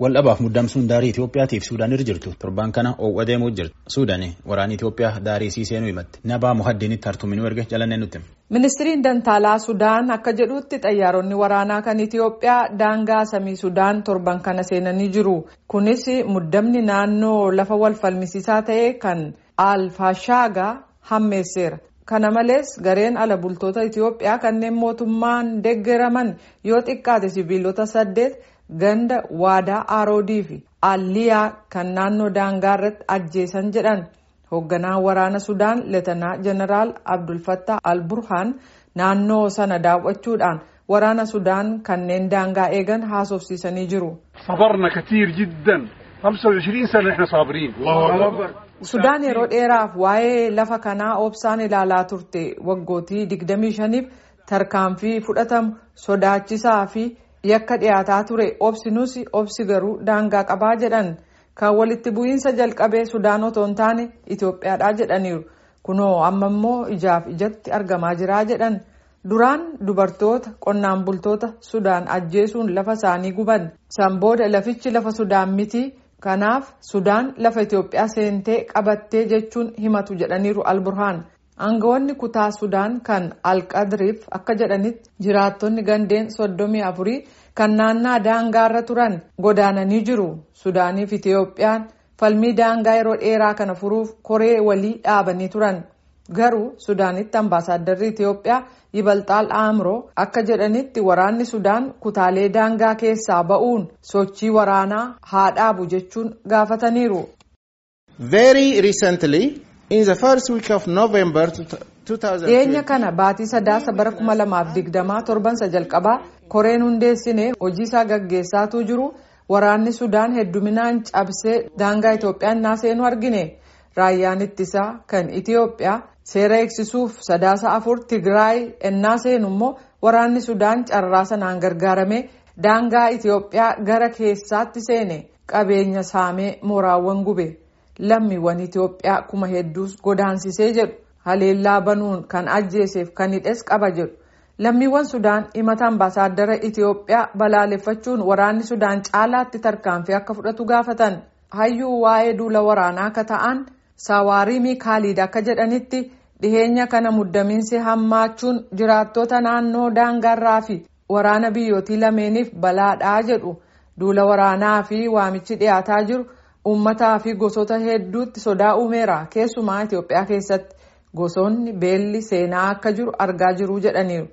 Waldhabaaf muddamsuun daarii Itoophiyaatiif Suudaan irra jirtu torbaan kana oowwa deemuu jirtu. Suudaan waraana Itoophiyaa daarii sii seenuu himatti. Nabaa Muhaddiinitti hartuminuu erga jalannee nutti. Ministiriin Dantaalaa Sudaan akka jedhutti xayyaaronni waraanaa kan Itoophiyaa daangaa samii Sudaan torban kana seenanii jiru. Kunis muddamni naannoo lafa wal falmisiisaa ta'e kan Alfaashaagaa hammeesseera. Kana malees gareen ala bultoota Itoophiyaa kanneen mootummaan deeggaraman yoo xiqqaate sibiilota saddeet ganda waadaa rod fi alliyaa kan naannoo daangaa irratti ajjeesan jedhan. Hoogganaa waraana sudaan leetanaa jeneraal abdulfattaa alburhaan naannoo sana daawwachuudhaan waraana sudaan kanneen daangaa eegan haasofsiisanii jiru. sudaan yeroo dheeraaf waa'ee lafa kanaa obsaan ilaalaa turte. Waggootii 25f tarkaanfii fudhatamu sodaachisaa fi yakka dhiyaataa ture. Obsinuus obsi garuu daangaa qabaa jedhan. Kan walitti bu'iinsa jalqabee Sudaan otoo hin taane Itoophiyaadhaa jedhaniiru. Kunoo amma immoo ijaaf ijatti argamaa jiraa jedhan. Duraan dubartoota qonnaan bultoota Sudaan ajjeesuun lafa isaanii guban. San booda lafichi lafa Sudaan miti. Kanaaf Sudaan lafa Itoophiyaa seentee qabattee jechuun himatu jedhaniiru Alburhaan. Aangawoonni kutaa Sudaan kan Alqadriif akka jedhanitti jiraattonni gandeen soddomii afurii kan naannaa daangaarra turan godaananii jiru. Sudaaniif Itoophiyaan falmii daangaa yeroo dheeraa kana furuuf koree walii dhaabanii turan. Garuu Sudaanitti ambaasaaddarri Itoophiyaa Yibalxaal Aamroo akka jedhanitti waraanni Sudaan kutaalee daangaa keessaa ba'uun sochii waraanaa haa dhaabu jechuun gaafataniiru. Very recently, in the first week of November Dhiyeenya kana baatii sadaasa bara kuma lamaaf digdamaa torbansa jalqabaa koreen hundeessine hojii isaa gaggeessaatuu jiru. Waraanni Sudaan hedduminaan cabsee daangaa Itoophiyaan naaseenuu argine. Raayyaan ittisaa kan Itoophiyaa seera eegsisuuf sadaasa afur Tigraay ennaa seenu immoo waraanni Sudaan carraa sanaan gargaaramee daangaa Itoophiyaa gara keessaatti seene. Qabeenya saamee mooraawwan gube lammiiwwan Itoophiyaa kuma hedduus godaansisee jedhu. Haleellaa banuun kan ajjeeseef kan hidhes qaba jedhu. Lammiiwwan Sudaan himata ambaasaadara Itoophiyaa balaaleffachuun waraanni Sudaan caalaatti tarkaanfii akka fudhatu gaafatan. Hayyuu waa'ee duula waraanaa akka ta'an. Sawaarimii Kaaliid akka jedhanitti dhiheenya kana muddamiinsi hammaachuun jiraattota naannoo daangaarraa fi waraana biyyootii lameeniif balaadhaa jedhu. Duula waraanaa fi waamichi dhiyaataa jiru uummataa fi gosoota hedduutti sodaa uumeera keessumaa Itoophiyaa keessatti gosoonni beelli seenaa akka jiru argaa jiru jedhaniiru.